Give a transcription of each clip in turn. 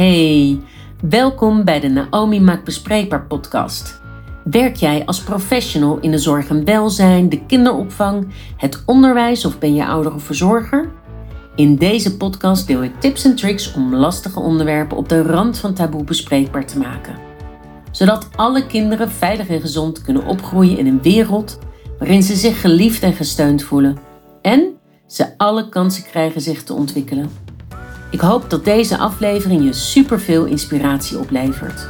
Hey, welkom bij de Naomi Maakt Bespreekbaar podcast. Werk jij als professional in de zorg en welzijn, de kinderopvang, het onderwijs of ben je ouder of verzorger? In deze podcast deel ik tips en tricks om lastige onderwerpen op de rand van taboe bespreekbaar te maken. Zodat alle kinderen veilig en gezond kunnen opgroeien in een wereld waarin ze zich geliefd en gesteund voelen en ze alle kansen krijgen zich te ontwikkelen. Ik hoop dat deze aflevering je superveel inspiratie oplevert.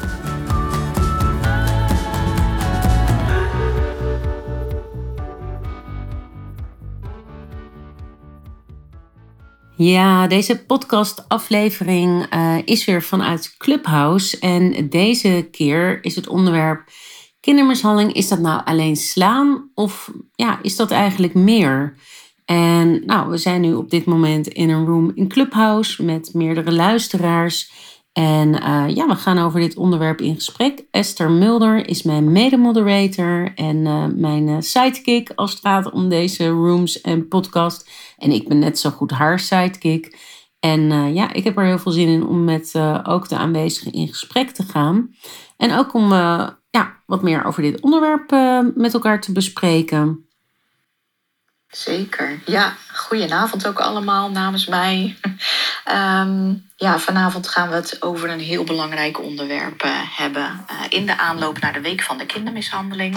Ja, deze podcast-aflevering uh, is weer vanuit Clubhouse. En deze keer is het onderwerp kindermishandeling. Is dat nou alleen slaan of ja, is dat eigenlijk meer? En nou, we zijn nu op dit moment in een room in Clubhouse met meerdere luisteraars. En uh, ja, we gaan over dit onderwerp in gesprek. Esther Mulder is mijn mede-moderator en uh, mijn uh, sidekick als het gaat om deze rooms en podcast. En ik ben net zo goed haar sidekick. En ja, ik heb er heel veel zin in om met ook de aanwezigen in gesprek te gaan. En ook om ja, wat meer over dit onderwerp met elkaar te bespreken. Zeker. Ja, goedenavond ook allemaal namens mij. Ehm, ja, vanavond gaan we het over een heel belangrijk onderwerp uh, hebben. Uh, in de aanloop naar de Week van de Kindermishandeling.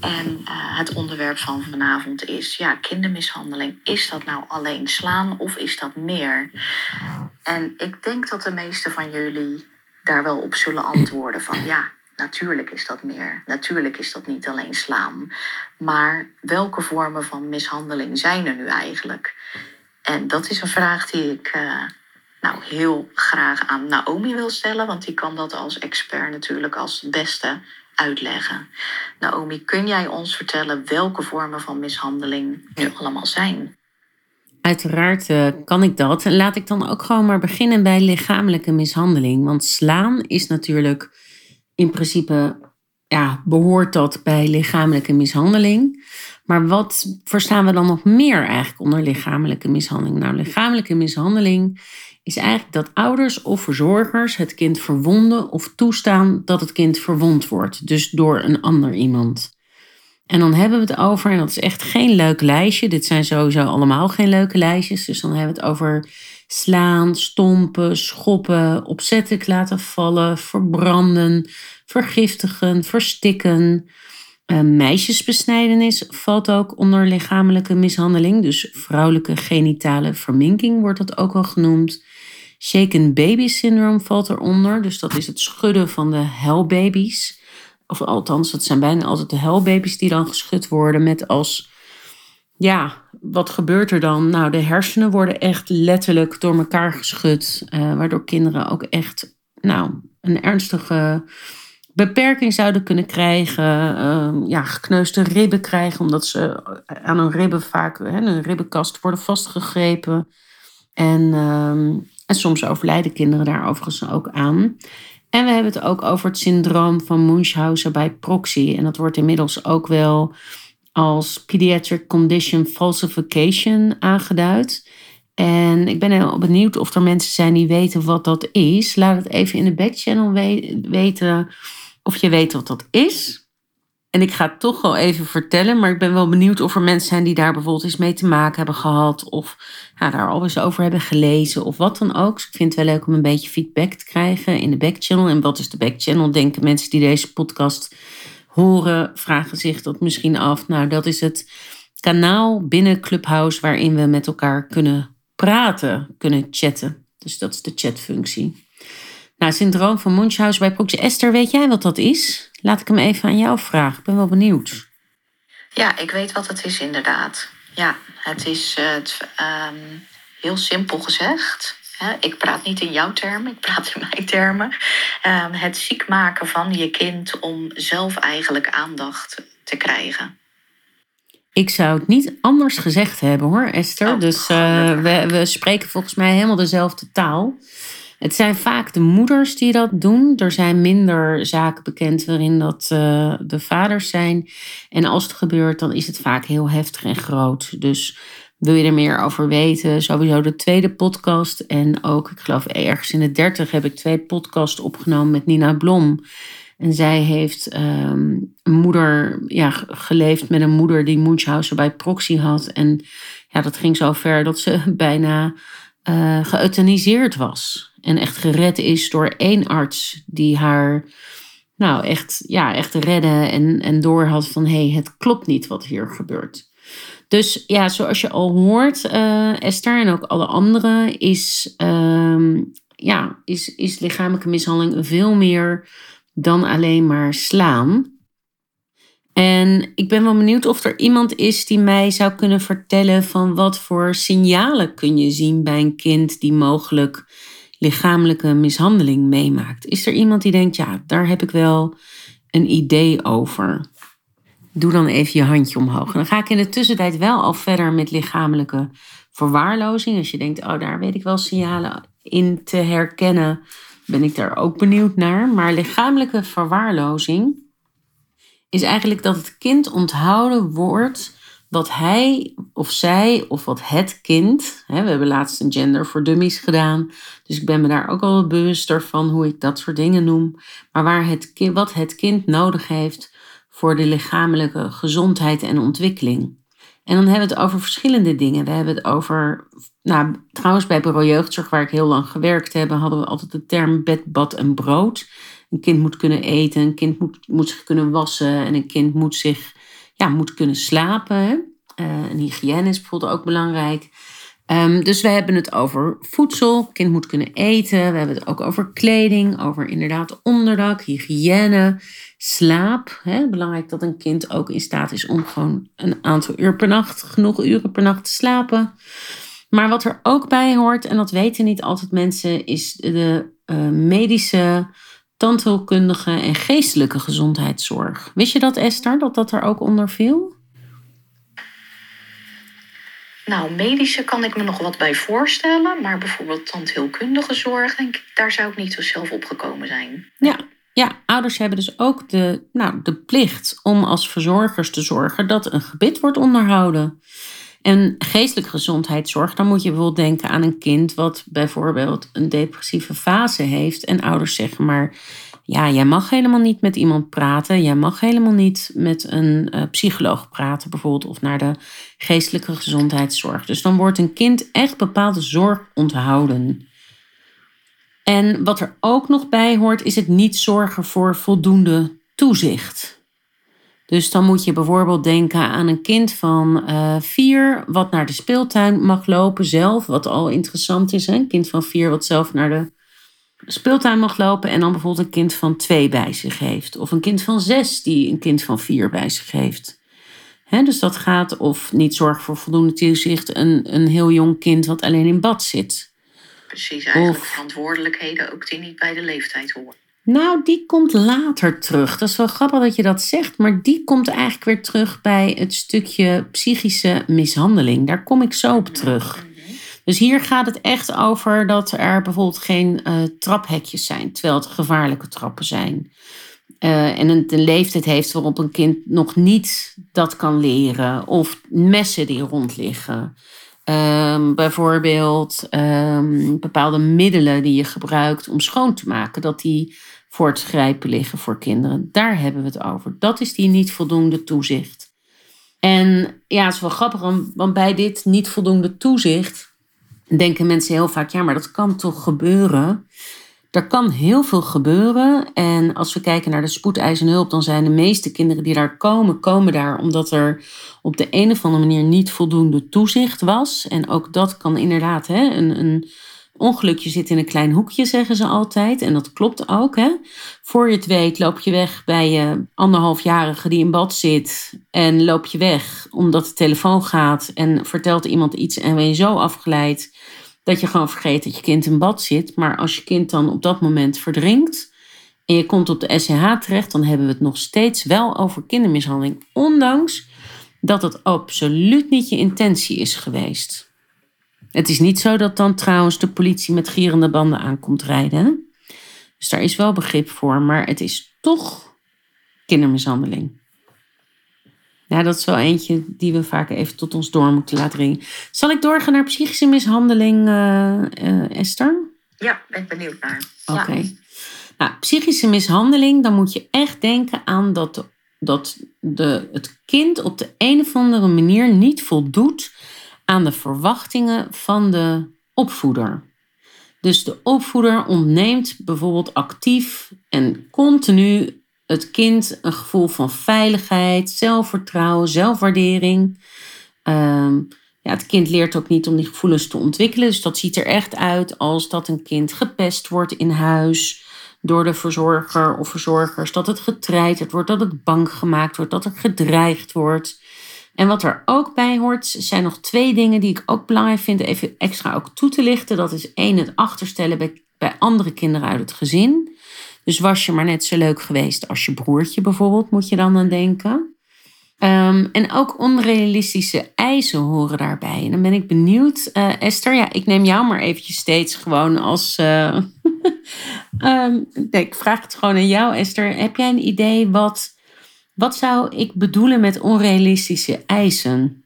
En uh, het onderwerp van vanavond is: ja, kindermishandeling. Is dat nou alleen slaan of is dat meer? En ik denk dat de meeste van jullie daar wel op zullen antwoorden: van ja, Natuurlijk is dat meer. Natuurlijk is dat niet alleen slaan. Maar welke vormen van mishandeling zijn er nu eigenlijk? En dat is een vraag die ik uh, nou, heel graag aan Naomi wil stellen, want die kan dat als expert natuurlijk als het beste uitleggen. Naomi, kun jij ons vertellen welke vormen van mishandeling nu allemaal zijn? Uiteraard uh, kan ik dat. Laat ik dan ook gewoon maar beginnen bij lichamelijke mishandeling. Want slaan is natuurlijk in principe ja, behoort dat bij lichamelijke mishandeling. Maar wat verstaan we dan nog meer eigenlijk onder lichamelijke mishandeling? Nou, lichamelijke mishandeling is eigenlijk dat ouders of verzorgers het kind verwonden of toestaan dat het kind verwond wordt. Dus door een ander iemand. En dan hebben we het over, en dat is echt geen leuk lijstje. Dit zijn sowieso allemaal geen leuke lijstjes. Dus dan hebben we het over slaan, stompen, schoppen, opzettelijk laten vallen, verbranden, vergiftigen, verstikken. Uh, meisjesbesnijdenis valt ook onder lichamelijke mishandeling, dus vrouwelijke genitale verminking wordt dat ook wel genoemd. Shaken baby syndrome valt eronder, dus dat is het schudden van de helbabies. Of althans, dat zijn bijna altijd de helbabies die dan geschud worden met als ja, wat gebeurt er dan? Nou, de hersenen worden echt letterlijk door elkaar geschud, uh, waardoor kinderen ook echt nou, een ernstige beperking zouden kunnen krijgen. Uh, ja, gekneusde ribben krijgen, omdat ze aan hun ribben vaak, hè, een ribbenkast worden vastgegrepen. En, uh, en soms overlijden kinderen daar overigens ook aan. En we hebben het ook over het syndroom van Munchausen bij proxy. En dat wordt inmiddels ook wel als Pediatric Condition Falsification aangeduid. En ik ben heel benieuwd of er mensen zijn die weten wat dat is. Laat het even in de backchannel weten of je weet wat dat is. En ik ga het toch wel even vertellen, maar ik ben wel benieuwd of er mensen zijn die daar bijvoorbeeld eens mee te maken hebben gehad. Of daar al eens over hebben gelezen of wat dan ook. Dus ik vind het wel leuk om een beetje feedback te krijgen in de backchannel. En wat is de backchannel? Denken mensen die deze podcast horen, vragen zich dat misschien af. Nou, dat is het kanaal binnen Clubhouse waarin we met elkaar kunnen praten, kunnen chatten. Dus dat is de chatfunctie. Nou, syndroom van Munchausen bij proxy. Esther, weet jij wat dat is? Laat ik hem even aan jou vragen. Ik ben wel benieuwd. Ja, ik weet wat het is inderdaad. Ja, het is uh, het, um, heel simpel gezegd. Ik praat niet in jouw termen, ik praat in mijn termen. Ehm, het ziek maken van je kind om zelf eigenlijk aandacht te krijgen. Ik zou het niet anders gezegd hebben hoor, Esther. Oh, dus uh, we, we spreken volgens mij helemaal dezelfde taal. Het zijn vaak de moeders die dat doen. Er zijn minder zaken bekend waarin dat uh, de vaders zijn. En als het gebeurt, dan is het vaak heel heftig en groot. Dus Wil je er meer over weten? Sowieso de tweede podcast. En ook, ik geloof ergens in de dertig heb ik twee podcasts opgenomen met Nina Blom. En zij heeft um, een moeder ja, geleefd met een moeder die Munchausen bij proxy had. En ja, dat ging zo ver dat ze bijna uh, geëuthaniseerd was. En echt gered is door één arts die haar nou echt, ja, echt redde en, en door had van hé, hey, het klopt niet wat hier gebeurt. Dus ja, zoals je al hoort, uh, Esther en ook alle anderen, is, uh, ja, is, is lichamelijke mishandeling veel meer dan alleen maar slaan. En ik ben wel benieuwd of er iemand is die mij zou kunnen vertellen van wat voor signalen kun je zien bij een kind die mogelijk lichamelijke mishandeling meemaakt. Is er iemand die denkt, ja, daar heb ik wel een idee over? Doe dan even je handje omhoog. Dan ga ik in de tussentijd wel al verder met lichamelijke verwaarlozing. Als je denkt, oh, daar weet ik wel signalen in te herkennen, ben ik daar ook benieuwd naar. Maar lichamelijke verwaarlozing is eigenlijk dat het kind onthouden wordt wat hij of zij of wat het kind, hè, we hebben laatst een gender voor dummies gedaan, dus ik ben me daar ook al bewuster van hoe ik dat soort dingen noem, maar waar het wat het kind nodig heeft voor de lichamelijke gezondheid en ontwikkeling. En dan hebben we het over verschillende dingen. We hebben het over, nou, trouwens bij Bureau Jeugdzorg, waar ik heel lang gewerkt heb, hadden we altijd de term bed, bad en brood. Een kind moet kunnen eten, een kind moet, moet zich kunnen wassen en een kind moet zich ja, moet kunnen slapen. En hygiëne is bijvoorbeeld ook belangrijk. Um, dus we hebben het over voedsel, kind moet kunnen eten. We hebben het ook over kleding, over inderdaad onderdak, hygiëne, slaap. Hè? Belangrijk dat een kind ook in staat is om gewoon een aantal uur per nacht, genoeg uren per nacht te slapen. Maar wat er ook bij hoort, en dat weten niet altijd mensen, is de uh, medische tandheelkundige en geestelijke gezondheidszorg. Wist je dat, Esther, dat dat er ook onder viel? Nou, medische kan ik me nog wat bij voorstellen, maar bijvoorbeeld tandheelkundige zorg, denk ik, daar zou ik niet zo zelf opgekomen zijn. Ja, ja, ouders hebben dus ook de, nou, de plicht om als verzorgers te zorgen dat een gebit wordt onderhouden. En geestelijke gezondheidszorg, dan moet je bijvoorbeeld denken aan een kind wat bijvoorbeeld een depressieve fase heeft. En ouders zeggen maar, ja, jij mag helemaal niet met iemand praten. Jij mag helemaal niet met een uh, psycholoog praten, bijvoorbeeld, of naar de geestelijke gezondheidszorg. Dus dan wordt een kind echt bepaalde zorg onthouden. En wat er ook nog bij hoort, is het niet zorgen voor voldoende toezicht. Dus dan moet je bijvoorbeeld denken aan een kind van uh, vier, wat naar de speeltuin mag lopen zelf, wat al interessant is. Hè? Een kind van vier wat zelf naar de speeltuin mag lopen en dan bijvoorbeeld een kind van twee bij zich heeft. Of een kind van zes die een kind van vier bij zich heeft. Hè, dus dat gaat of niet zorg voor voldoende toezicht, een, een heel jong kind wat alleen in bad zit. Precies, eigenlijk of, verantwoordelijkheden ook die niet bij de leeftijd horen. Nou, die komt later terug. Dat is wel grappig dat je dat zegt, maar die komt eigenlijk weer terug bij het stukje psychische mishandeling. Daar kom ik zo op terug. Dus hier gaat het echt over dat er bijvoorbeeld geen uh, traphekjes zijn, terwijl het gevaarlijke trappen zijn. Uh, en een, een, leeftijd heeft waarop een kind nog niet dat kan leren. Of messen die rond liggen. Um, bijvoorbeeld um, bepaalde middelen die je gebruikt om schoon te maken, dat die voor het grijpen liggen voor kinderen. Daar hebben we het over. Dat is die niet voldoende toezicht. En ja, het is wel grappig, want bij dit niet voldoende toezicht denken mensen heel vaak, ja, maar dat kan toch gebeuren? Er kan heel veel gebeuren. En als we kijken naar de spoedeisende hulp, dan zijn de meeste kinderen die daar komen, komen daar omdat er op de een of andere manier niet voldoende toezicht was. En ook dat kan inderdaad hè, een, een ongelukje zit in een klein hoekje, zeggen ze altijd. En dat klopt ook. Hè? Voor je het weet loop je weg bij je anderhalfjarige die in bad zit. En loop je weg omdat de telefoon gaat en vertelt iemand iets en ben je zo afgeleid dat je gewoon vergeet dat je kind in bad zit. Maar als je kind dan op dat moment verdrinkt en je komt op de SCH terecht, dan hebben we het nog steeds wel over kindermishandeling. Ondanks dat het absoluut niet je intentie is geweest. Het is niet zo dat dan trouwens de politie met gierende banden aankomt rijden. Dus daar is wel begrip voor, maar het is toch kindermishandeling. Ja, dat is wel eentje die we vaak even tot ons door moeten laten dringen. Zal ik doorgaan naar psychische mishandeling, uh, Esther? Ja, ben ik benieuwd naar. Oké. Nou, psychische mishandeling, dan moet je echt denken aan dat, de, dat de, het kind op de een of andere manier niet voldoet aan de verwachtingen van de opvoeder. Dus de opvoeder ontneemt bijvoorbeeld actief en continu het kind een gevoel van veiligheid, zelfvertrouwen, zelfwaardering. Ehm, ja, het kind leert ook niet om die gevoelens te ontwikkelen. Dus dat ziet er echt uit als dat een kind gepest wordt in huis door de verzorger of verzorgers. Dat het getreiterd wordt, dat het bang gemaakt wordt, dat er gedreigd wordt. En wat er ook bij hoort, zijn nog twee dingen die ik ook belangrijk vind even extra ook toe te lichten. Dat is één, het achterstellen bij, bij andere kinderen uit het gezin. Dus was je maar net zo leuk geweest als je broertje bijvoorbeeld, moet je dan aan denken. Um, en ook onrealistische eisen horen daarbij. En dan ben ik benieuwd, uh, Esther. Ja, ik neem jou maar eventjes steeds gewoon als. Um, nee, ik vraag het gewoon aan jou, Esther. Heb jij een idee wat wat zou ik bedoelen met onrealistische eisen?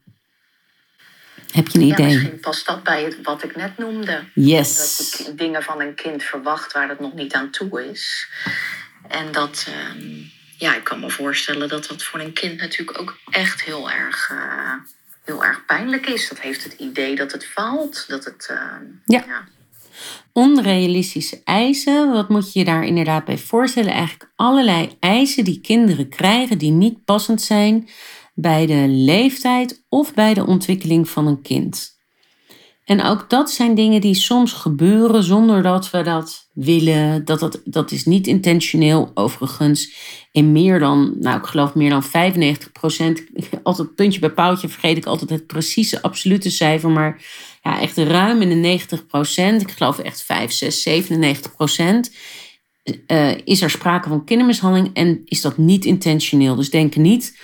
Heb je een idee? Ja, misschien past dat bij het, wat ik net noemde. Yes. Dat ik dingen van een kind verwacht waar het nog niet aan toe is. En dat, ehm, ja, ik kan me voorstellen dat dat voor een kind natuurlijk ook echt heel erg, uh, heel erg pijnlijk is. Dat heeft het idee dat het faalt. Dat het, uh, ja. ja onrealistische eisen. Wat moet je je daar inderdaad bij voorstellen? Eigenlijk allerlei eisen die kinderen krijgen die niet passend zijn bij de leeftijd of bij de ontwikkeling van een kind. En ook dat zijn dingen die soms gebeuren zonder dat we dat willen. Dat, dat, dat is niet intentioneel overigens. In meer dan, nou ik geloof meer dan 95 procent. Altijd puntje bij paaltje vergeet ik altijd het precieze absolute cijfer. Maar ja, echt ruim in de 90 procent. Ik geloof echt 5, 6, 97 procent. Uh, is er sprake van kindermishandeling en is dat niet intentioneel. Dus denk niet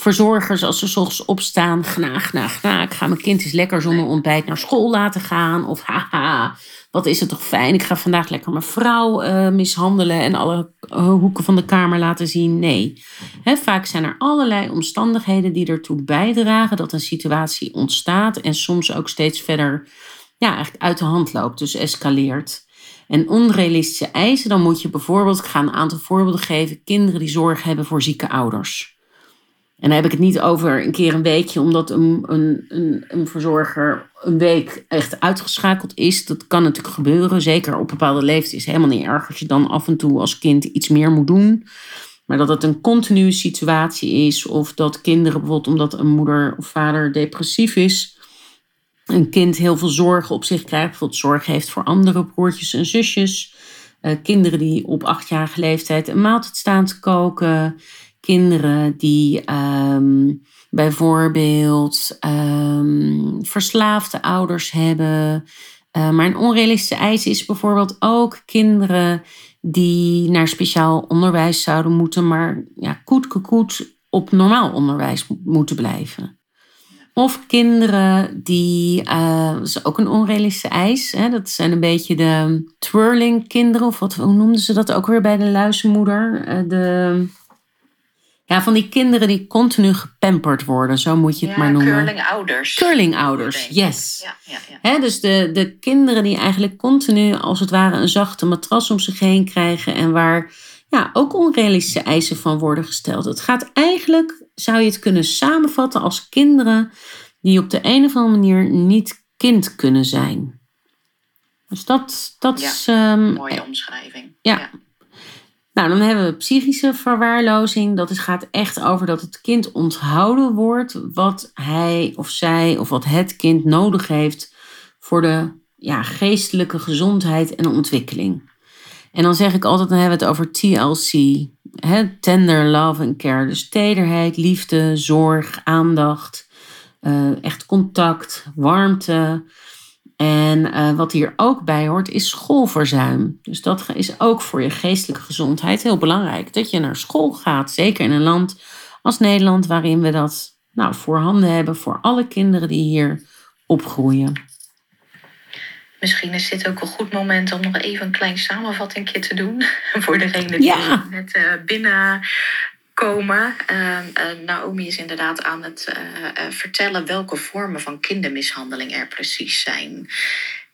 verzorgers als ze s ochtends opstaan, gna, gna, gna. Ik ga mijn kind eens lekker zonder ontbijt naar school laten gaan. Of haha, wat is het toch fijn. Ik ga vandaag lekker mijn vrouw uh, mishandelen en alle uh, hoeken van de kamer laten zien. Nee. He, vaak zijn er allerlei omstandigheden die ertoe bijdragen dat een situatie ontstaat. En soms ook steeds verder ja, eigenlijk uit de hand loopt. Dus escaleert. En onrealistische eisen, dan moet je bijvoorbeeld, ik ga een aantal voorbeelden geven, kinderen die zorg hebben voor zieke ouders. En dan heb ik het niet over een keer een weekje, omdat een, een, een, een verzorger een week echt uitgeschakeld is. Dat kan natuurlijk gebeuren. Zeker op bepaalde leeftijd is het helemaal niet erg als je dan af en toe als kind iets meer moet doen. Maar dat het een continue situatie is, of dat kinderen bijvoorbeeld omdat een moeder of vader depressief is, een kind heel veel zorgen op zich krijgt, bijvoorbeeld zorg heeft voor andere broertjes en zusjes. Uh, kinderen die op achtjarige leeftijd een maaltijd staan te koken kinderen die ehm, bijvoorbeeld um, verslaafde ouders hebben. Uh, maar een onrealistische eis is bijvoorbeeld ook kinderen die naar speciaal onderwijs zouden moeten, maar ja, koet koet op normaal onderwijs moeten blijven. Of kinderen die, uh, dat is ook een onrealistische eis, hè? dat zijn een beetje de twirling kinderen, of wat, hoe noemden ze dat ook weer bij de luizenmoeder? Uh, de, ja, van die kinderen die continu gepamperd worden, zo moet je het maar noemen. Curlingouders. Curlingouders, yes. Ja, ja, ja. dus de, de kinderen die eigenlijk continu als het ware een zachte matras om zich heen krijgen en waar ja, ook onrealistische eisen van worden gesteld. Het gaat eigenlijk, zou je het kunnen samenvatten als kinderen die op de een of andere manier niet kind kunnen zijn. Dus dat, dat is. Um, mooie omschrijving. ja. Nou, dan hebben we psychische verwaarlozing. Dat is, gaat echt over dat het kind onthouden wordt wat hij of zij of wat het kind nodig heeft voor de ja, geestelijke gezondheid en ontwikkeling. En dan zeg ik altijd, dan hebben we het over TLC. Hè? Tender love and care. Dus tederheid, liefde, zorg, aandacht, uh, echt contact, warmte. En uh, wat hier ook bij hoort is schoolverzuim. Dus dat is ook voor je geestelijke gezondheid heel belangrijk. Dat je naar school gaat, zeker in een land als Nederland, waarin we dat nou, voorhanden hebben voor alle kinderen die hier opgroeien. Misschien is dit ook een goed moment om nog even een klein samenvatting te doen. Voor degene die net uh, binnen komen. Ehm, Naomi is inderdaad aan het vertellen welke vormen van kindermishandeling er precies zijn.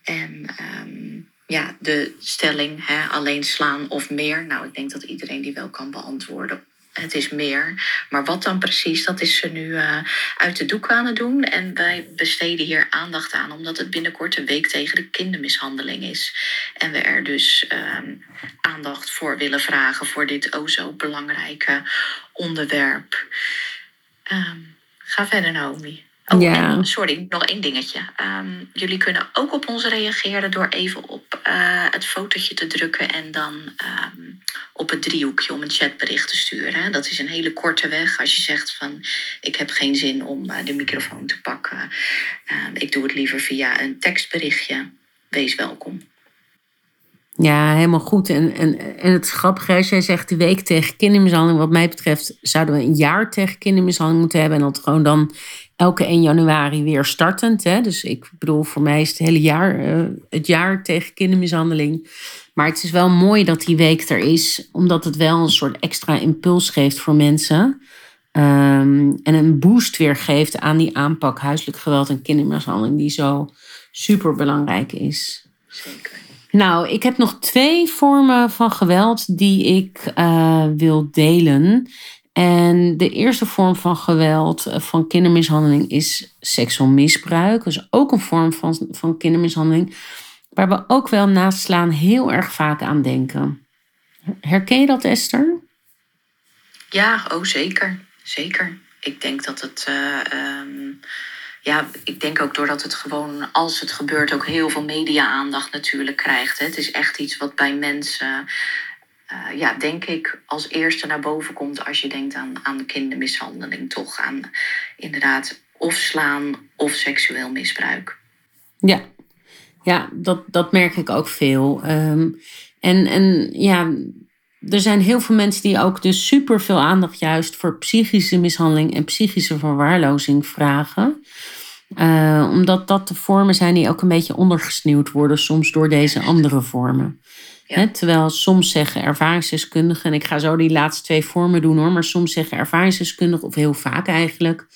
En ehm, ja, de stelling hè, alleen slaan of meer. Nou, ik denk dat iedereen die wel kan beantwoorden het is meer. Maar wat dan precies, dat is ze nu uh, uit de doek aan het doen. En wij besteden hier aandacht aan, omdat het binnenkort een week tegen de kindermishandeling is. En we er dus uh, aandacht voor willen vragen voor dit o zo belangrijke onderwerp. Um, ga verder, Naomi. Oh, ja. sorry, nog één dingetje. Um, jullie kunnen ook op ons reageren door even op uh, het fotootje te drukken en dan um, op het driehoekje om een chatbericht te sturen. Dat is een hele korte weg. Als je zegt van ik heb geen zin om uh, de microfoon te pakken. Uh, ik doe het liever via een tekstberichtje. Wees welkom. Ja, helemaal goed. En, en, en het grappige is, jij zegt de week tegen kindermishandeling. Wat mij betreft zouden we een jaar tegen kindermishandeling moeten hebben. En dat gewoon dan elke 1 januari weer startend. Hè? Dus ik bedoel, voor mij is het hele jaar uh, het jaar tegen kindermishandeling. Maar het is wel mooi dat die week er is, omdat het wel een soort extra impuls geeft voor mensen. Um, en een boost weer geeft aan die aanpak huiselijk geweld en kindermishandeling, die zo super belangrijk is. Zeker. Nou, ik heb nog twee vormen van geweld die ik uh, wil delen. En de eerste vorm van geweld, eh, van kindermishandeling, is seksueel misbruik. Dus ook een vorm van, van kindermishandeling, waar we ook wel naast slaan heel erg vaak aan denken. Herken je dat, Esther? Ja, oh zeker. Zeker. Ik denk dat het. Uh, ja, ik denk ook doordat het gewoon, als het gebeurt, ook heel veel media-aandacht natuurlijk krijgt. Het is echt iets wat bij mensen uh, ja, denk ik, als eerste naar boven komt als je denkt aan, aan kindermishandeling, toch aan inderdaad of slaan of seksueel misbruik. Ja, ja dat, dat merk ik ook veel. Um, en, en ja, er zijn heel veel mensen die ook dus super veel aandacht juist voor psychische mishandeling en psychische verwaarlozing vragen. Uh, omdat dat de vormen zijn die ook een beetje ondergesneeuwd worden soms door deze andere vormen terwijl soms zeggen ervaringsdeskundigen, en ik ga zo die laatste twee vormen doen hoor, maar soms zeggen ervaringsdeskundigen, of heel vaak eigenlijk,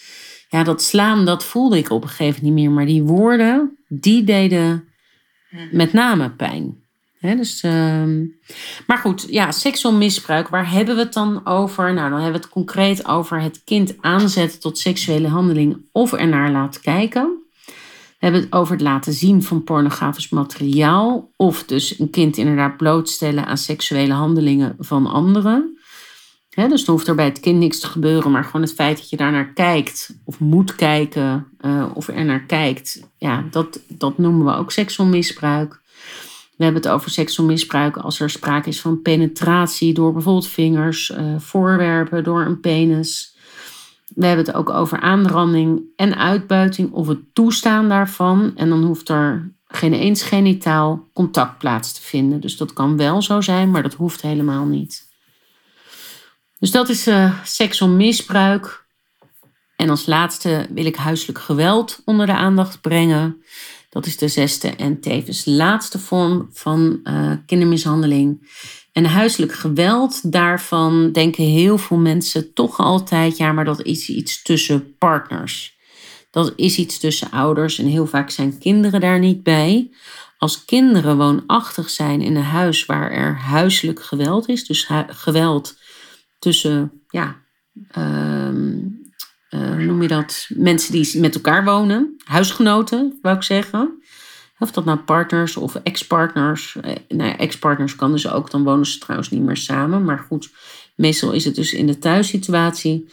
ja, dat slaan, dat voelde ik op een gegeven moment niet meer. Maar die woorden, die deden met name pijn. dus, uh, maar goed, ja, seksueel misbruik, waar hebben we het dan over? Nou, dan hebben we het concreet over het kind aanzetten tot seksuele handeling of ernaar laten kijken. We hebben het over het laten zien van pornografisch materiaal. Of dus een kind inderdaad blootstellen aan seksuele handelingen van anderen. dus dan hoeft er bij het kind niks te gebeuren, maar gewoon het feit dat je daar naar kijkt, of moet kijken, uh, of er naar kijkt, ja, dat, dat noemen we ook seksueel misbruik. We hebben het over seksueel misbruik als er sprake is van penetratie door bijvoorbeeld vingers, uh, voorwerpen, door een penis. We hebben het ook over aanranding en uitbuiting of het toestaan daarvan. En dan hoeft er geen eens genitaal contact plaats te vinden. Dus dat kan wel zo zijn, maar dat hoeft helemaal niet. Dus dat is uh, seksueel misbruik. En als laatste wil ik huiselijk geweld onder de aandacht brengen. Dat is de zesde en tevens laatste vorm van uh, kindermishandeling. En huiselijk geweld, daarvan denken heel veel mensen toch altijd, ja, maar dat is iets tussen partners. Dat is iets tussen ouders en heel vaak zijn kinderen daar niet bij. Als kinderen woonachtig zijn in een huis waar er huiselijk geweld is, dus geweld tussen, ja, uh, hoe noem je dat? Mensen die met elkaar wonen, huisgenoten, wou ik zeggen. Of dat nou partners of ex-partners. Eh, nou ex-partners kan dus ook, dan wonen ze trouwens niet meer samen. Maar goed, meestal is het dus in de thuissituatie.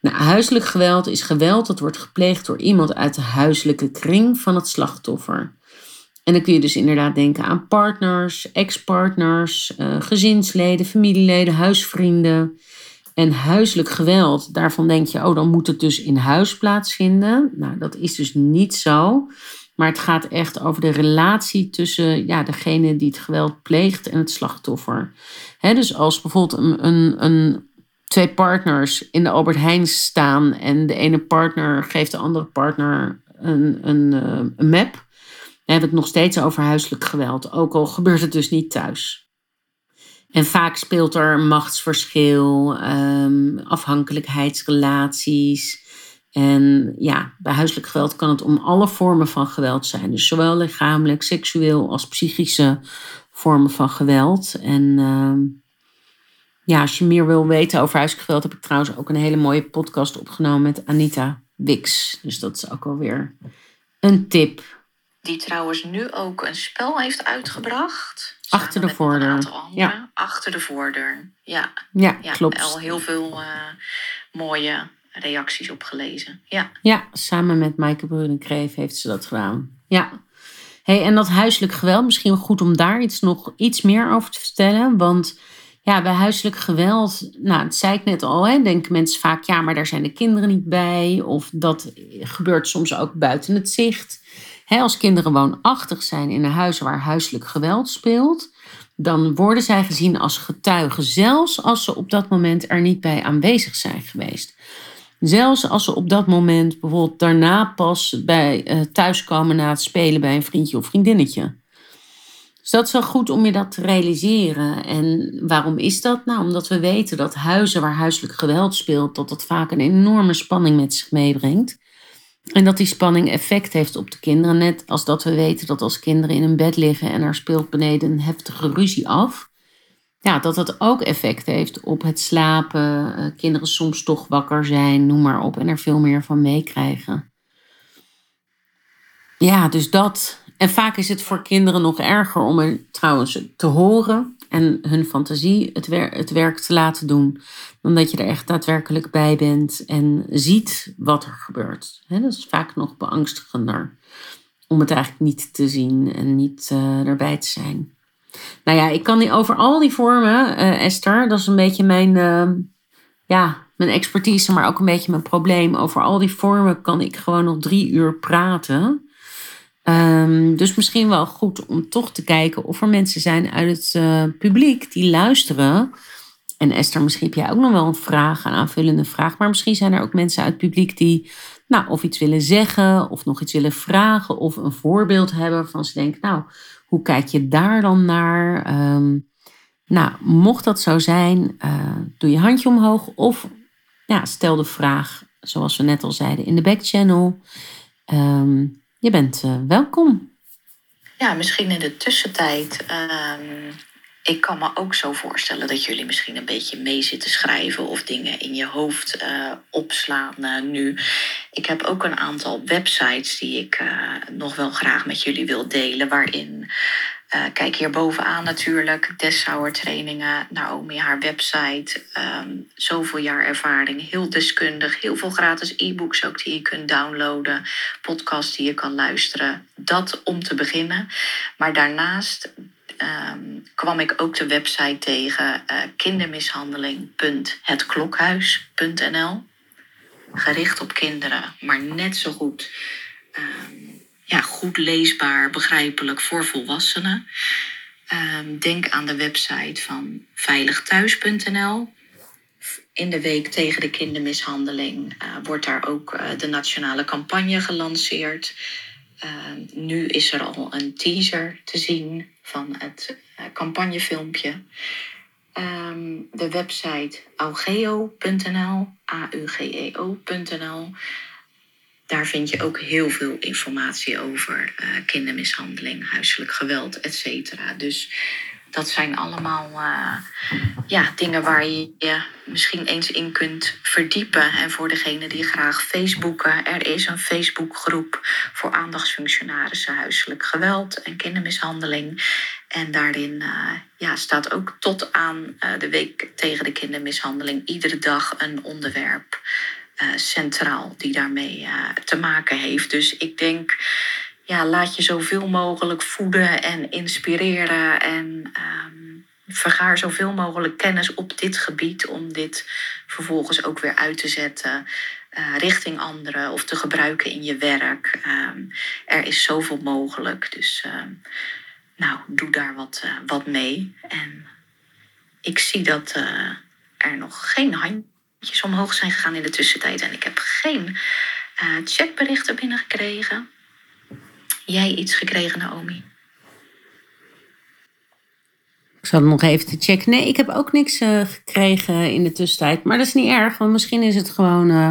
Nou, huiselijk geweld is geweld dat wordt gepleegd door iemand uit de huiselijke kring van het slachtoffer. En dan kun je dus inderdaad denken aan partners, ex-partners, uh, gezinsleden, familieleden, huisvrienden. En huiselijk geweld, daarvan denk je, oh, dan moet het dus in huis plaatsvinden. Nou, dat is dus niet zo. Maar het gaat echt over de relatie tussen ja, degene die het geweld pleegt en het slachtoffer. dus als bijvoorbeeld een, een, een, twee partners in de Albert Heijn staan en de ene partner geeft de andere partner een, een, eh, een map, dan hebben we het nog steeds over huiselijk geweld. Ook al gebeurt het dus niet thuis. En vaak speelt er machtsverschil, um, afhankelijkheidsrelaties. En ja, bij huiselijk geweld kan het om alle vormen van geweld zijn. Dus zowel lichamelijk, seksueel als psychische vormen van geweld. En uh, ja, als je meer wil weten over huiselijk geweld, heb ik trouwens ook een hele mooie podcast opgenomen met Anita Wix. Dus dat is ook alweer een tip. Die trouwens nu ook een spel heeft uitgebracht. Achter de voordeur. Ja. Achter de voordeur. Ja. Ja, ja klopt. Al heel veel uh, mooie reacties op gelezen. Ja, ja samen met Maaike Brunenkreef heeft ze dat gedaan. Ja. Hey, en dat huiselijk geweld, misschien goed om daar iets, nog iets meer over te vertellen. Want ja, bij huiselijk geweld, nou, dat zei ik net al, hè, denken mensen vaak, ja, maar daar zijn de kinderen niet bij. Of dat gebeurt soms ook buiten het zicht. Als kinderen woonachtig zijn in een huis waar huiselijk geweld speelt, dan worden zij gezien als getuigen, zelfs als ze op dat moment er niet bij aanwezig zijn geweest. Zelfs als ze op dat moment bijvoorbeeld daarna pas bij uh, thuiskomen na het spelen bij een vriendje of vriendinnetje. Dus dat is wel goed om je dat te realiseren. En waarom is dat? Nou, omdat we weten dat huizen waar huiselijk geweld speelt, dat dat vaak een enorme spanning met zich meebrengt. En dat die spanning effect heeft op de kinderen. Net als dat we weten dat als kinderen in een bed liggen en er speelt beneden een heftige ruzie af, ja, dat dat ook effect heeft op het slapen. Uh, kinderen soms toch wakker zijn, noem maar op, en er veel meer van meekrijgen. Ja, dus dat. En vaak is het voor kinderen nog erger om er trouwens te horen en hun fantasie het, het werk te laten doen, dan dat je er echt daadwerkelijk bij bent en ziet wat er gebeurt. Dat is vaak nog beangstigender om het eigenlijk niet te zien en niet uh, erbij te zijn. Nou ja, ik kan over al die vormen, uh, Esther, dat is een beetje mijn, uh, ja, mijn expertise, maar ook een beetje mijn probleem. Over al die vormen kan ik gewoon nog drie uur praten. Um, dus misschien wel goed om toch te kijken of er mensen zijn uit het uh, publiek die luisteren. En Esther, misschien heb jij ook nog wel een vraag, een aanvullende vraag. Maar misschien zijn er ook mensen uit het publiek die nou, of iets willen zeggen, of nog iets willen vragen, of een voorbeeld hebben van ze denken, nou, hoe kijk je daar dan naar? Um, nou, mocht dat zo zijn, uh, doe je handje omhoog of ja, stel de vraag, zoals we net al zeiden, in de backchannel. Um, je bent uh, welkom. Ja, misschien in de tussentijd. Um, ik kan me ook zo voorstellen dat jullie misschien een beetje mee zitten schrijven of dingen in je hoofd uh, opslaan nu. Ik heb ook een aantal websites die ik uh, nog wel graag met jullie wil delen, waarin uh, kijk hier bovenaan natuurlijk, Dessauer trainingen, Naomi haar website, um, zoveel jaar ervaring, heel deskundig, heel veel gratis e-books ook die je kunt downloaden, podcasts die je kan luisteren. Dat om te beginnen. Maar daarnaast um, kwam ik ook de website tegen uh, kindermishandeling.hetklokhuis.nl. Gericht op kinderen, maar net zo goed. Um, ja, goed leesbaar, begrijpelijk voor volwassenen. Um, denk aan de website van veiligthuis.nl. In de week tegen de kindermishandeling uh, wordt daar ook uh, de nationale campagne gelanceerd. Uh, nu is er al een teaser te zien van het campagnefilmpje. Um, de website augeo.nl, A-U-G-E-O.nl. Daar vind je ook heel veel informatie over uh, kindermishandeling, huiselijk geweld, et cetera. Dus dat zijn allemaal uh, ja, dingen waar je je misschien eens in kunt verdiepen. En voor degene die graag Facebooken, er is een Facebookgroep voor aandachtsfunctionarissen huiselijk geweld en kindermishandeling. En daarin uh, ja, staat ook tot aan de week tegen de kindermishandeling iedere dag een onderwerp centraal die daarmee te maken heeft. Dus ik denk, ja, laat je zoveel mogelijk voeden en inspireren en um, vergaar zoveel mogelijk kennis op dit gebied om dit vervolgens ook weer uit te zetten. Uh, richting anderen of te gebruiken in je werk. Um, er is zoveel mogelijk. Dus um, nou, doe daar wat, wat mee. En ik zie dat er nog geen hand omhoog zijn gegaan in de tussentijd. En ik heb geen chatberichten binnengekregen. Jij iets gekregen, Naomi? Ik zal nog even te checken. Nee, ik heb ook niks uh, gekregen in de tussentijd. Maar dat is niet erg, want misschien is het gewoon uh,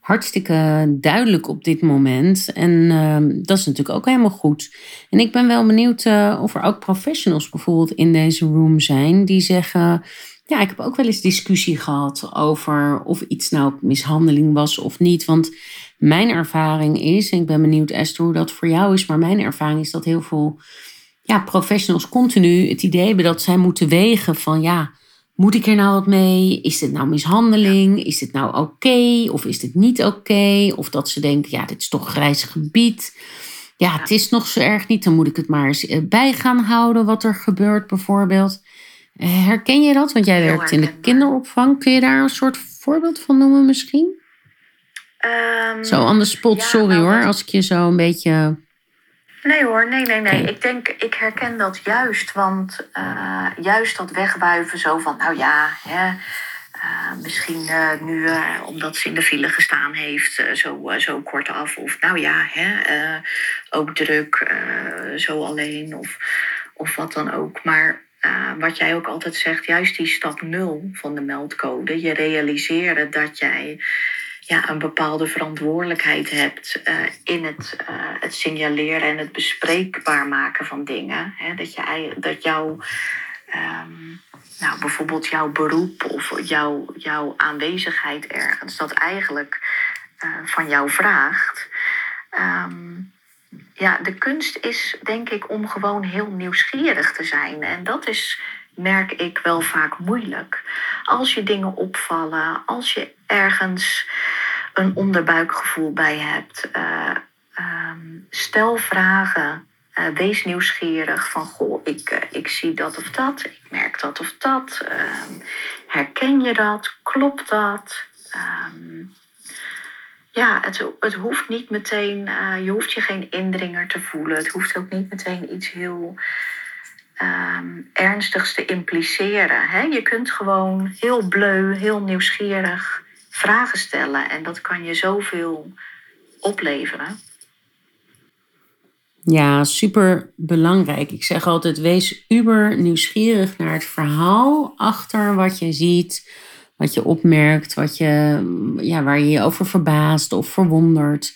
hartstikke duidelijk op dit moment. En uh, dat is natuurlijk ook helemaal goed. En ik ben wel benieuwd uh, of er ook professionals bijvoorbeeld in deze room zijn die zeggen. Ja, ik heb ook wel eens discussie gehad over of iets nou mishandeling was of niet. Want mijn ervaring is, en ik ben benieuwd Esther hoe dat voor jou is, maar mijn ervaring is dat heel veel ja, professionals continu het idee hebben dat zij moeten wegen van ja, moet ik er nou wat mee? Is dit nou mishandeling? Is dit nou oké? Of is dit niet oké? Of dat ze denken, ja, dit is toch grijs gebied. Ja, het is nog zo erg niet. Dan moet ik het maar eens eh, bij gaan houden wat er gebeurt bijvoorbeeld. Eh, herken je dat? Want jij werkt in de kinderopvang. Kun je daar een soort voorbeeld van noemen misschien? Um, zo on the spot, sorry nou, hoor, als ik je zo een beetje Nee hoor, nee, nee, nee. Ik denk, ik herken dat juist. Want uh, juist dat wegwuiven zo van, nou ja, hè, uh, misschien uh, nu omdat ze in de file gestaan heeft, zo, zo kort af. Of nou ja, hè, ook druk, zo alleen of, of wat dan ook. Maar wat jij ook altijd zegt, juist die stap nul van de meldcode. Je realiseren dat jij ja, een bepaalde verantwoordelijkheid hebt uh, in het, uh, het signaleren en het bespreekbaar maken van dingen. Hè? Dat, je, dat jouw, um, nou, bijvoorbeeld jouw beroep of jouw, jouw aanwezigheid ergens, dat eigenlijk uh, van jou vraagt. Um, ja, de kunst is denk ik om gewoon heel nieuwsgierig te zijn. En dat is merk ik wel vaak moeilijk. Als je dingen opvallen, als je ergens een onderbuikgevoel bij hebt, uh, um, stel vragen. Uh, wees nieuwsgierig van, goh, ik, uh, ik zie dat of dat, ik merk dat of dat. Uh, herken je dat? Klopt dat? Um, ja, het, het hoeft niet meteen, je hoeft je geen indringer te voelen. Het hoeft ook niet meteen iets heel um, ernstigs te impliceren. Hè? Je kunt gewoon heel bleu, heel nieuwsgierig vragen stellen. En dat kan je zoveel opleveren. Ja, super belangrijk. Ik zeg altijd: wees uber nieuwsgierig naar het verhaal achter wat je ziet, wat je opmerkt, wat je, ja, waar je je over verbaast of verwondert.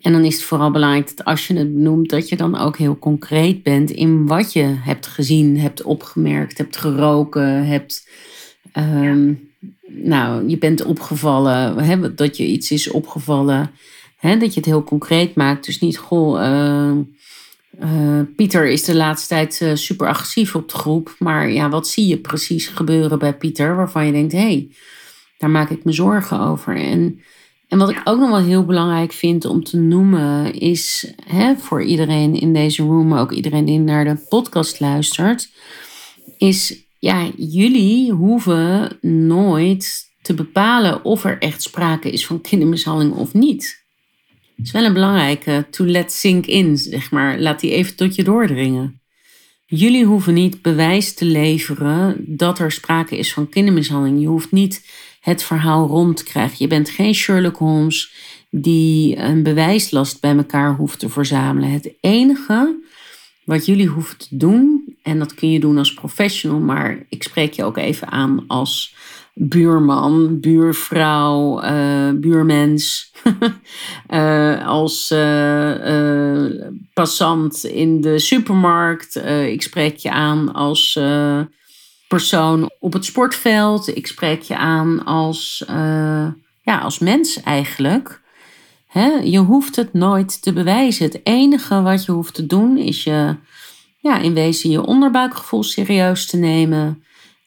En dan is het vooral belangrijk dat als je het benoemt, dat je dan ook heel concreet bent in wat je hebt gezien, hebt opgemerkt, hebt geroken, hebt. Um, Nou, je bent opgevallen, hè, dat je iets is opgevallen, hè, dat je het heel concreet maakt. Dus niet, goh, uh, uh, Pieter is de laatste tijd uh, super agressief op de groep. Maar ja, wat zie je precies gebeuren bij Pieter waarvan je denkt, hé, hey, daar maak ik me zorgen over. En en wat ik ook nog wel heel belangrijk vind om te noemen, is hè, voor iedereen in deze room, maar ook iedereen die naar de podcast luistert, is ja, jullie hoeven nooit te bepalen of er echt sprake is van kindermishandeling of niet. Het is wel een belangrijke to let sink in, zeg maar. Laat die even tot je doordringen. Jullie hoeven niet bewijs te leveren dat er sprake is van kindermishandeling. Je hoeft niet het verhaal rond te krijgen. Je bent geen Sherlock Holmes die een bewijslast bij elkaar hoeft te verzamelen. Het enige wat jullie hoeven te doen, en dat kun je doen als professional, maar ik spreek je ook even aan als buurman, buurvrouw, uh, buurmens, uh, als uh, passant in de supermarkt. ik spreek je aan als persoon op het sportveld. Ik spreek je aan als, ja, als mens eigenlijk. je hoeft het nooit te bewijzen. Het enige wat je hoeft te doen is je ja, in wezen je onderbuikgevoel serieus te nemen.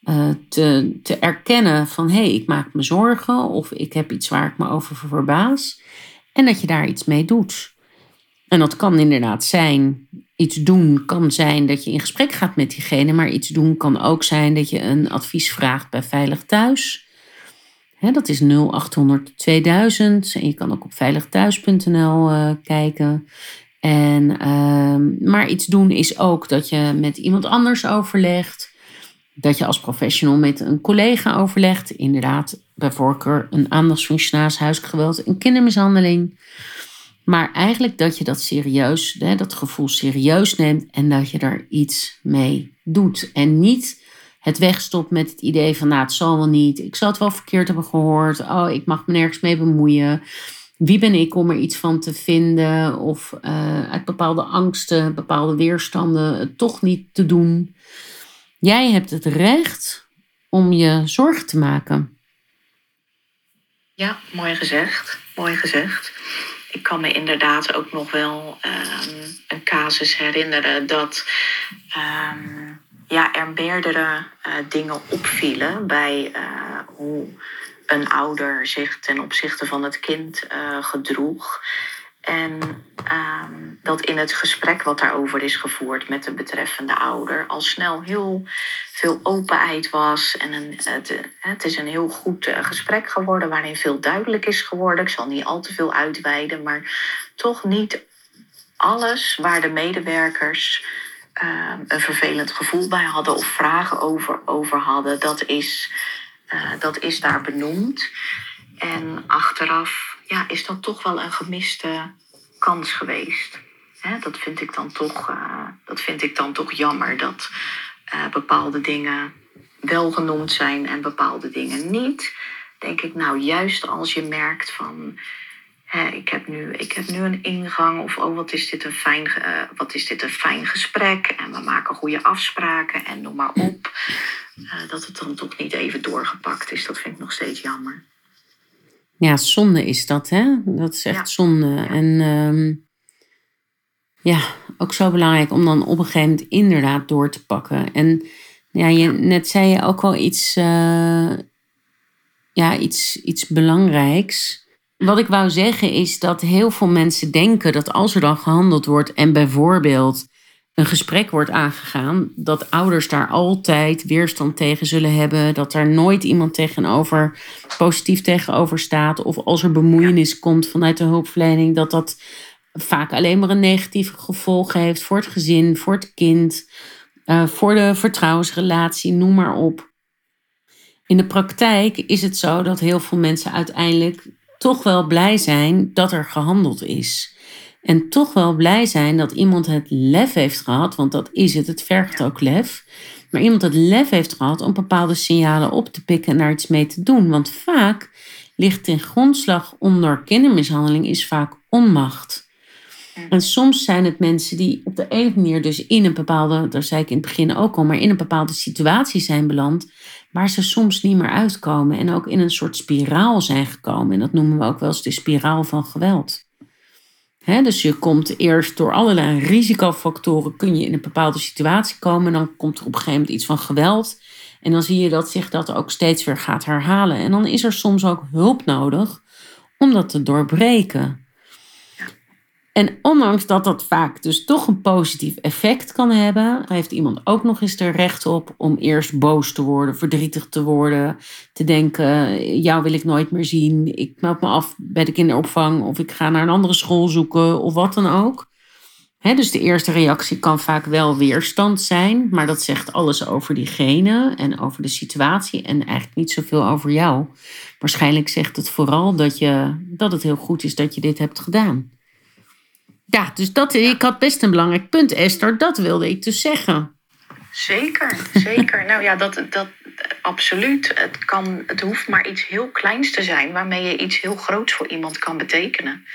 Uh, te, te erkennen van hé, hey, ik maak me zorgen of ik heb iets waar ik me over verbaas. En dat je daar iets mee doet. En dat kan inderdaad zijn, iets doen kan zijn dat je in gesprek gaat met diegene, maar iets doen kan ook zijn dat je een advies vraagt bij Veilig Thuis. dat is 0800 2000 en je kan ook op veiligthuis.nl uh, kijken. En, uh, maar iets doen is ook dat je met iemand anders overlegt. Dat je als professional met een collega overlegt. Inderdaad, bij voorkeur een aandachtsfunctionaris, huiselijk geweld en kindermishandeling. Maar eigenlijk dat je dat serieus, hè, dat gevoel serieus neemt en dat je er iets mee doet. En niet het wegstopt met het idee van, nou, het zal wel niet. Ik zal het wel verkeerd hebben gehoord. Oh, ik mag me nergens mee bemoeien. Wie ben ik om er iets van te vinden? Of uh, uit bepaalde angsten, bepaalde weerstanden het toch niet te doen. Jij hebt het recht om je zorgen te maken. Ja, mooi gezegd. Mooi gezegd. Ik kan me inderdaad ook nog wel um, een casus herinneren dat um, ja, er meerdere uh, dingen opvielen bij uh, hoe een ouder zich ten opzichte van het kind uh, gedroeg. En um, dat in het gesprek wat daarover is gevoerd met de betreffende ouder al snel heel veel openheid was. En een, het, het is een heel goed uh, gesprek geworden waarin veel duidelijk is geworden. Ik zal niet al te veel uitweiden, maar toch niet alles waar de medewerkers uh, een vervelend gevoel bij hadden of vragen over, over hadden, dat is, uh, dat is daar benoemd. En achteraf ja, is dat toch wel een gemiste kans geweest. Hè, dat, vind ik dan toch, uh, dat vind ik dan toch jammer dat uh, bepaalde dingen wel genoemd zijn en bepaalde dingen niet. Denk ik, nou, juist als je merkt van. Ik, heb nu, ik heb nu een ingang of oh, wat is, dit een fijn, uh, wat is dit een fijn gesprek en we maken goede afspraken en noem maar op. dat het dan toch niet even doorgepakt is, dat vind ik nog steeds jammer. Ja, zonde is dat, hè? Dat is echt ja. zonde. Ja. En um, ja, ook zo belangrijk om dan op een gegeven moment inderdaad door te pakken. En ja, je, net zei je ook wel iets, uh, ja, iets, iets belangrijks. Wat ik wou zeggen is dat heel veel mensen denken dat als er dan gehandeld wordt en bijvoorbeeld een gesprek wordt aangegaan, dat ouders daar altijd weerstand tegen zullen hebben, dat er nooit iemand tegenover positief tegenover staat, of als er bemoeienis komt vanuit de hulpverlening, dat dat vaak alleen maar een negatieve gevolg heeft voor het gezin, voor het kind, uh, voor de vertrouwensrelatie, noem maar op. In de praktijk is het zo dat heel veel mensen uiteindelijk toch wel blij zijn dat er gehandeld is. En toch wel blij zijn dat iemand het lef heeft gehad, want dat is het, het vergt ook lef. Maar iemand het lef heeft gehad om bepaalde signalen op te pikken en daar iets mee te doen. Want vaak ligt ten grondslag onder kindermishandeling is vaak onmacht. En soms zijn het mensen die op de een manier dus in een bepaalde, daar zei ik in het begin ook al, maar in een bepaalde situatie zijn beland, waar ze soms niet meer uitkomen en ook in een soort spiraal zijn gekomen. En dat noemen we ook wel eens de spiraal van geweld. Dus je komt eerst door allerlei risicofactoren, kun je in een bepaalde situatie komen. Dan komt er op een gegeven moment iets van geweld. En dan zie je dat zich dat ook steeds weer gaat herhalen. En dan is er soms ook hulp nodig om dat te doorbreken. En ondanks dat dat vaak dus toch een positief effect kan hebben, heeft iemand ook nog eens er recht op om eerst boos te worden, verdrietig te worden, te denken: jou wil ik nooit meer zien, ik meld me af bij de kinderopvang of ik ga naar een andere school zoeken of wat dan ook. Dus de eerste reactie kan vaak wel weerstand zijn, maar dat zegt alles over diegene en over de situatie en eigenlijk niet zoveel over jou. Waarschijnlijk zegt het vooral dat, je, dat het heel goed is dat je dit hebt gedaan. Ja, dus dat, ik had best een belangrijk punt, Esther. Dat wilde ik dus zeggen. Zeker, zeker. nou ja, dat, dat absoluut. Het, kan, het hoeft maar iets heel kleins te zijn waarmee je iets heel groots voor iemand kan betekenen.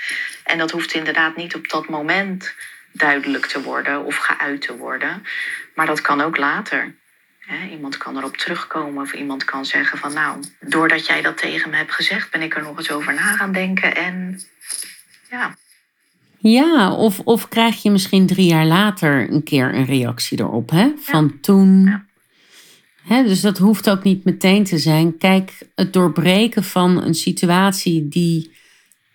En dat hoeft inderdaad niet op dat moment duidelijk te worden of geuit te worden. Maar dat kan ook later. iemand kan erop terugkomen of iemand kan zeggen van nou, doordat jij dat tegen me hebt gezegd, ben ik er nog eens over na gaan denken. En ja, ja, of, of krijg je misschien drie jaar later een keer een reactie erop, hè? Van ja. toen. Hè, dus dat hoeft ook niet meteen te zijn. Kijk, het doorbreken van een situatie die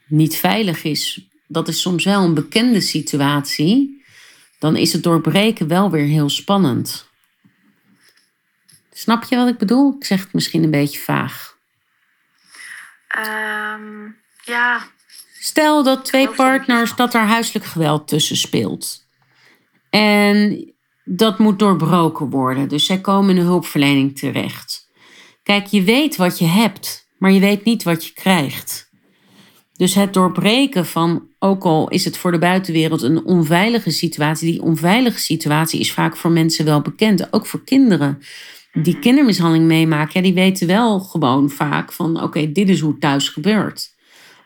niet veilig is, dat is soms wel een bekende situatie. Dan is het doorbreken wel weer heel spannend. Snap je wat ik bedoel? Ik zeg het misschien een beetje vaag. Um, ja, Stel dat twee partners, dat er huiselijk geweld tussen speelt. En dat moet doorbroken worden. Dus zij komen in de hulpverlening terecht. Kijk, je weet wat je hebt, maar je weet niet wat je krijgt. Dus het doorbreken van, ook al is het voor de buitenwereld een onveilige situatie, die onveilige situatie is vaak voor mensen wel bekend, ook voor kinderen die Mhm. kindermishandeling meemaken, ja, die weten wel gewoon vaak van oké, dit is hoe het thuis gebeurt.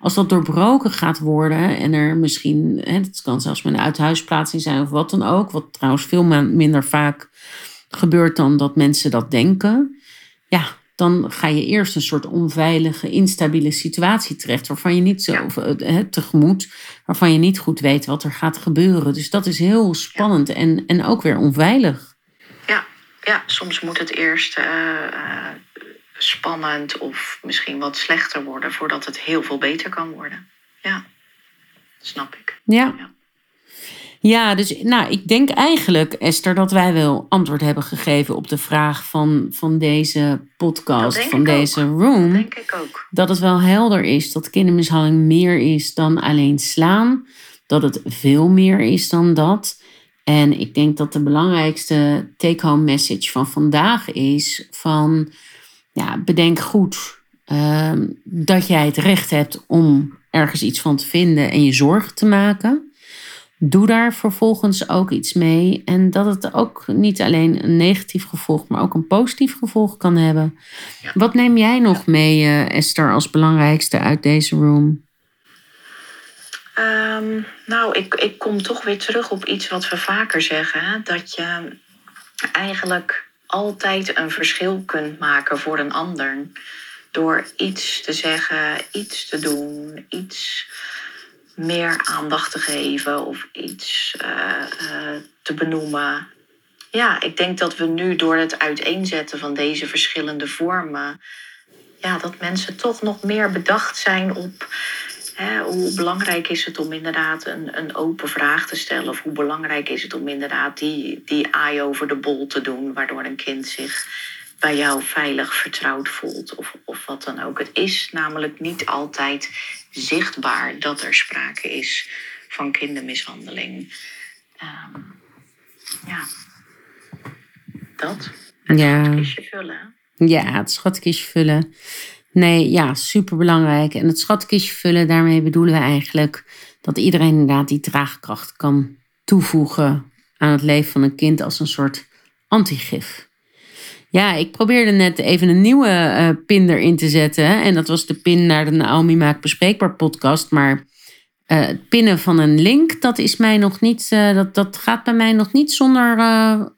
Als dat doorbroken gaat worden en er misschien, hè, het kan zelfs met een uithuisplaatsing zijn of wat dan ook, wat trouwens veel minder vaak gebeurt dan dat mensen dat denken, ja, dan ga je eerst een soort onveilige, instabiele situatie terecht, waarvan je niet zo eh, hè, tegemoet, waarvan je niet goed weet wat er gaat gebeuren. Dus dat is heel spannend en, en ook weer onveilig. Ja, ja, soms moet het eerst eh, eh, spannend of misschien wat slechter worden voordat het heel veel beter kan worden. Ja, snap ik. Ja. Ja. Ja, dus nou, ik denk eigenlijk, Esther, dat wij wel antwoord hebben gegeven op de vraag van, van deze podcast, Dat van ook. deze room. Denk ik ook. Dat het wel helder is dat kindermishandeling meer is dan alleen slaan. Dat het veel meer is dan dat. En ik denk dat de belangrijkste take-home message van vandaag is van ja, bedenk goed ehm, dat jij het recht hebt om ergens iets van te vinden en je zorgen te maken. Doe daar vervolgens ook iets mee. En dat het ook niet alleen een negatief gevolg, maar ook een positief gevolg kan hebben. Ja. Wat neem jij nog mee, eh, Esther, als belangrijkste uit deze room? Ehm, nou, ik, ik kom toch weer terug op iets wat we vaker zeggen. hè, Dat je eigenlijk altijd een verschil kunt maken voor een ander. Door iets te zeggen, iets te doen, iets meer aandacht te geven of iets eh, eh, te benoemen. Ja, ik denk dat we nu door het uiteenzetten van deze verschillende vormen, ja, dat mensen toch nog meer bedacht zijn op hè, hoe belangrijk is het om inderdaad een, een open vraag te stellen. Of hoe belangrijk is het om inderdaad die, die aai over de bol te doen, waardoor een kind zich bij jou veilig vertrouwd voelt. Of, of wat dan ook. Het is namelijk niet altijd zichtbaar dat er sprake is van kindermishandeling. Ehm, ja, dat. Ja. Kistje vullen. Ja, het schatkistje vullen. Nee, ja, superbelangrijk. En het schatkistje vullen, daarmee bedoelen we eigenlijk dat iedereen inderdaad die draagkracht kan toevoegen aan het leven van een kind als een soort antigif. Ja, ik probeerde net even een nieuwe eh, pin erin te zetten. En dat was de pin naar de Naomi Maak Bespreekbaar podcast. Maar eh, het pinnen van een link, dat is mij nog niet. eh, dat, dat gaat bij mij nog niet zonder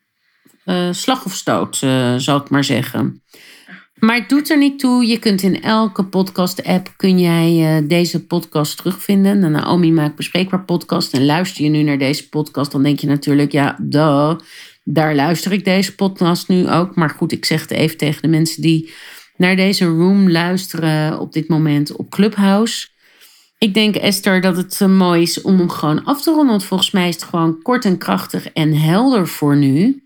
slag of stoot, zal ik maar zeggen. Maar het doet er niet toe. Je kunt in elke podcast-app kun jij eh, deze podcast terugvinden. De Naomi Maakt Bespreekbaar podcast. En luister je nu naar deze podcast, dan denk je natuurlijk, ja, duh, daar luister ik deze podcast nu ook. Maar goed, ik zeg het even tegen de mensen die naar deze room luisteren op dit moment op Clubhouse. Ik denk, Esther, dat het eh, mooi is om hem gewoon af te ronden. Want volgens mij is het gewoon kort en krachtig en helder voor nu.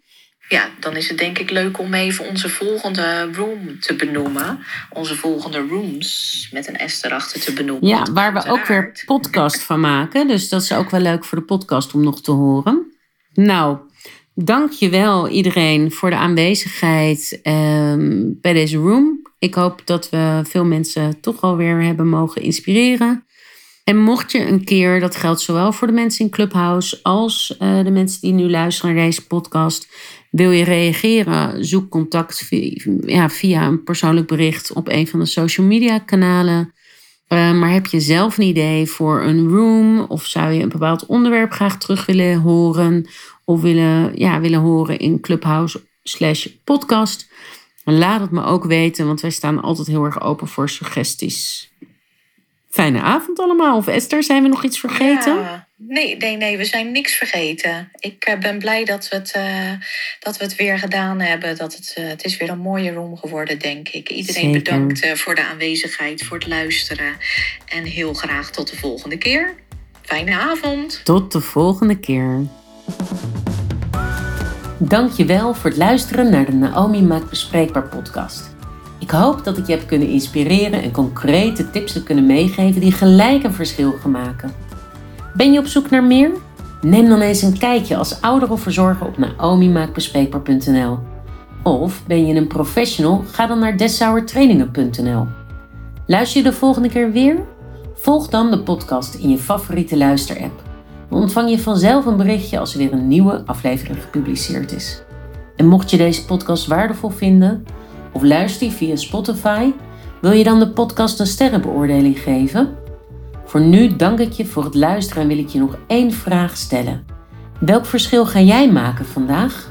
Ja, dan is het denk ik leuk om even onze volgende room te benoemen. Onze volgende rooms met een S erachter te benoemen. Ja, waar we ook weer podcast van maken. Dus dat is ook wel leuk voor de podcast om nog te horen. Nou, dank je wel iedereen voor de aanwezigheid ehm, bij deze room. Ik hoop dat we veel mensen toch alweer hebben mogen inspireren. En mocht je een keer, dat geldt zowel voor de mensen in Clubhouse als eh, de mensen die nu luisteren naar deze podcast, wil je reageren, zoek contact via, ja, via een persoonlijk bericht op een van de social media kanalen. Uh, maar heb je zelf een idee voor een room? Of zou je een bepaald onderwerp graag terug willen horen? Of willen, ja, willen horen in Clubhouse slash podcast? Laat het me ook weten, want wij staan altijd heel erg open voor suggesties. Fijne avond allemaal. Of Esther, zijn we nog iets vergeten? Ja, nee, nee, nee, we zijn niks vergeten. Ik eh, ben blij dat we, het, uh, dat we het weer gedaan hebben. Dat het, uh, het is weer een mooie room geworden, denk ik. Iedereen Zeker. bedankt uh, voor de aanwezigheid, voor het luisteren. En heel graag tot de volgende keer. Fijne avond. Tot de volgende keer. Dankjewel voor het luisteren naar de Naomi Maakt Bespreekbaar podcast. Ik hoop dat ik je heb kunnen inspireren en concrete tips heb kunnen meegeven die gelijk een verschil gaan maken. Ben je op zoek naar meer? Neem dan eens een kijkje als ouder of verzorger op naomimaakbespreekbaar.nl. Of ben je een professional? Ga dan naar dessauertrainingen.nl. Luister je de volgende keer weer? Volg dan de podcast in je favoriete luisterapp. Dan ontvang je vanzelf een berichtje als er weer een nieuwe aflevering gepubliceerd is. En mocht je deze podcast waardevol vinden of luister je via Spotify, wil je dan de podcast een sterrenbeoordeling geven? Voor nu dank ik je voor het luisteren en wil ik je nog één vraag stellen. Welk verschil ga jij maken vandaag?